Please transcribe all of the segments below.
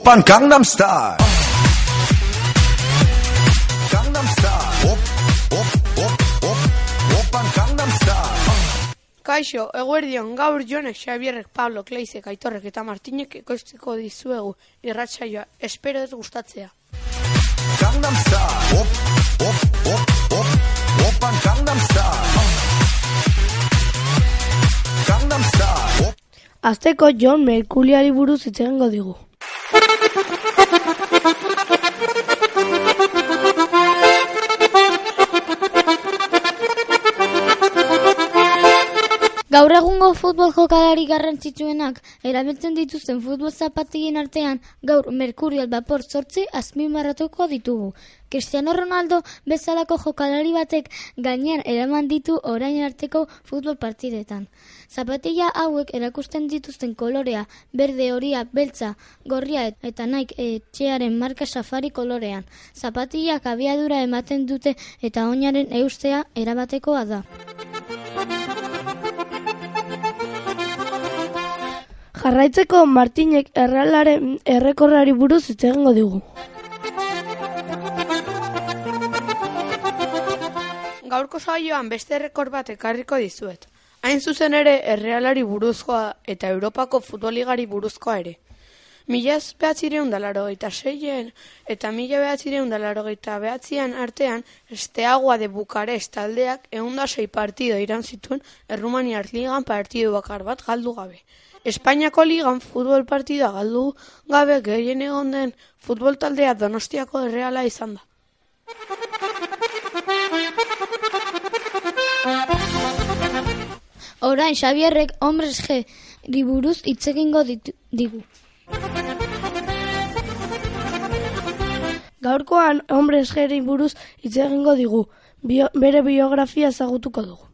Oppan Gangnam Style. Gangnam Style. Op, op, op, op. Oppan Gangnam Style. Kaixo, eguerdion, gaur jonek, Xabierrek, Pablo, Kleizek, Aitorrek eta Martinek ekoizteko dizuegu irratsaioa. Espero ez gustatzea. Gangnam Style. Op, op, op, op. Oppan Gangnam Style. Gangnam Style. Op. Azteko John Merkuliari buruz hitz digu. Gaur egungo futbol jokalari garrantzitsuenak erabiltzen dituzten futbol zapatillen artean gaur Mercurial Vapor zortzi azpimarratuko ditugu. Cristiano Ronaldo bezalako jokalari batek gainean eraman ditu orain arteko futbol partidetan. Zapatilla hauek erakusten dituzten kolorea, berde horia, beltza, gorria eta naik etxearen marka safari kolorean. Zapatillak abiadura ematen dute eta oinaren eustea erabatekoa da. Jarraitzeko Martinek errealaren errekorrari buruz hitz egingo digu. Gaurko saioan beste errekor bat ekarriko dizuet. Hain zuzen ere errealari buruzkoa eta Europako futboligari buruzkoa ere. Mila behatzireun dalaro eta seien eta mila behatzireun dalaro eta behatzian artean esteagua de Bukarest taldeak eunda sei partido iran zituen Errumaniar ligan partidu bakar bat galdu gabe. Espainiako ligan futbol partida galdu gabe gehien egon den futbol taldea donostiako erreala izan da. Orain Xabierrek hombres G riburuz hitz egingo digu. Gaurkoan Hombres Geri buruz hitz egingo digu. Bio, bere biografia ezagutuko dugu.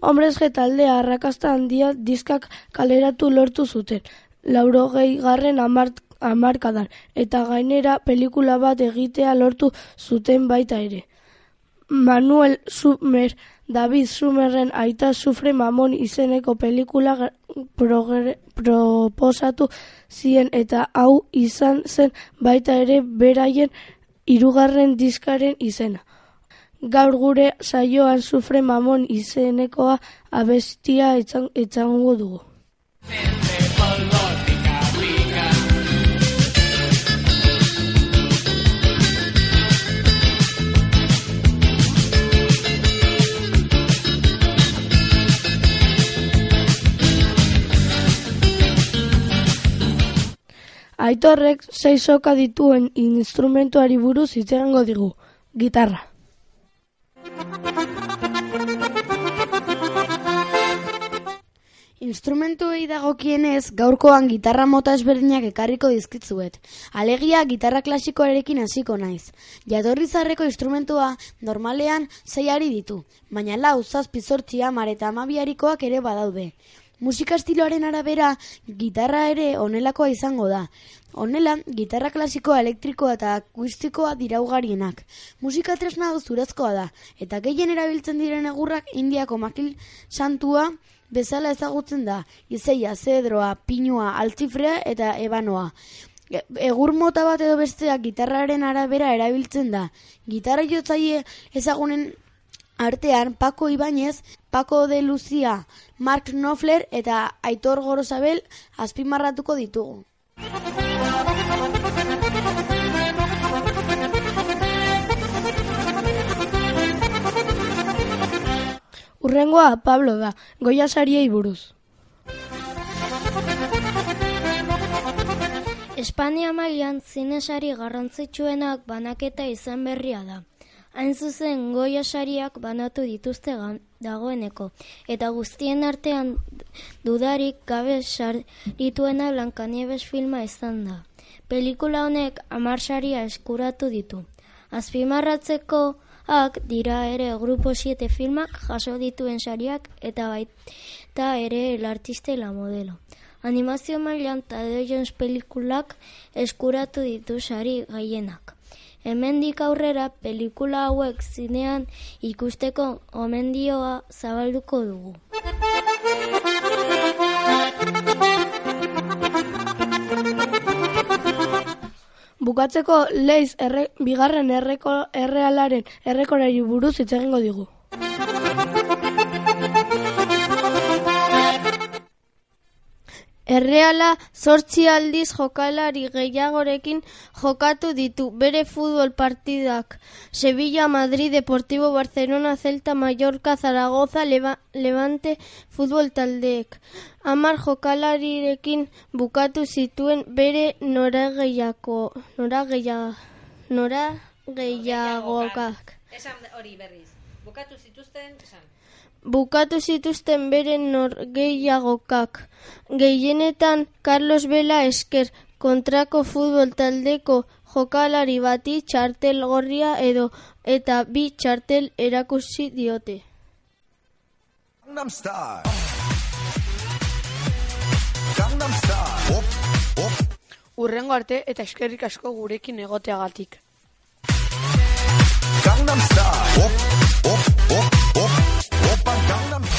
Hombres G taldea arrakasta handia diskak kaleratu lortu zuten. Laurogei garren amart, amarkadan eta gainera pelikula bat egitea lortu zuten baita ere. Manuel Sumer, David Sumerren aita sufre mamon izeneko pelikula proposatu zien eta hau izan zen baita ere beraien hirugarren diskaren izena. Gaur gure saioan sufre mamon izenekoa abestia etzan- etzango dugu. Aitorrek sei soka dituen instrumentuari buruz hitz egingo digu. Gitarra. Instrumentuei dagokienez, gaurkoan gitarra mota ezberdinak ekarriko dizkitzuet. Alegia, gitarra klasikoarekin hasiko naiz. Jatorri zarreko instrumentua normalean zeiari ditu, baina lau, zazpi, zortzi, hamar eta amabiarikoak ere badaude. Musika estiloaren arabera, gitarra ere honelakoa izango da. Honela, gitarra klasikoa, elektrikoa eta akustikoa dira ugarienak. Musika tresna hau zurazkoa da, eta gehien erabiltzen diren egurrak indiako makil santua bezala ezagutzen da. Izeia, zedroa, pinua, altzifrea eta ebanoa. E- Egur mota bat edo besteak gitarraren arabera erabiltzen da. Gitarra jotzaile ezagunen artean Paco Ibáñez, Paco de Lucia, Mark Knopfler eta Aitor Gorosabel azpimarratuko ditugu. Urrengoa Pablo da, goia sariei buruz. Espania mailan zinesari garrantzitsuenak banaketa izan berria da. Hain zuzen goia sariak banatu dituzte dagoeneko, eta guztien artean dudarik gabe sarituena Blancanieves filma izan da. Pelikula honek hamar saria eskuratu ditu. Azpimarratzekoak dira ere Grupo 7 filmak jaso dituen sariak eta baita ere el artista la modelo. Animazio mailan Jones pelikulak eskuratu ditu sari gehienak. Hemendik aurrera pelikula hauek zinean ikusteko gomendioa zabalduko dugu. Bukatzeko Leiz erre, bigarren erreko, errealaren errekorari buruz hitz egingo digu. Erreala zortzi aldiz jokalari gehiagorekin jokatu ditu bere futbol partidak. Sevilla, Madrid, Deportivo Barcelona, Celta, Mallorca, Zaragoza, Leva, Levante futbol taldeek. Amar jokalarirekin bukatu zituen bere norageiako, norageia, norageiagokak. Esan hori berriz. Bukatu zituzten, esan. Bukatu zituzten bere norgeiagokak. Gehienetan Carlos Vela esker kontrako futbol taldeko jokalari bati txartel gorria edo eta bi txartel erakusi diote. Gangnam Style. Gangnam Style. Op, op, Urrengo arte eta eskerrik asko gurekin egoteagatik. Gangnam Style. Up, up, up, up and down and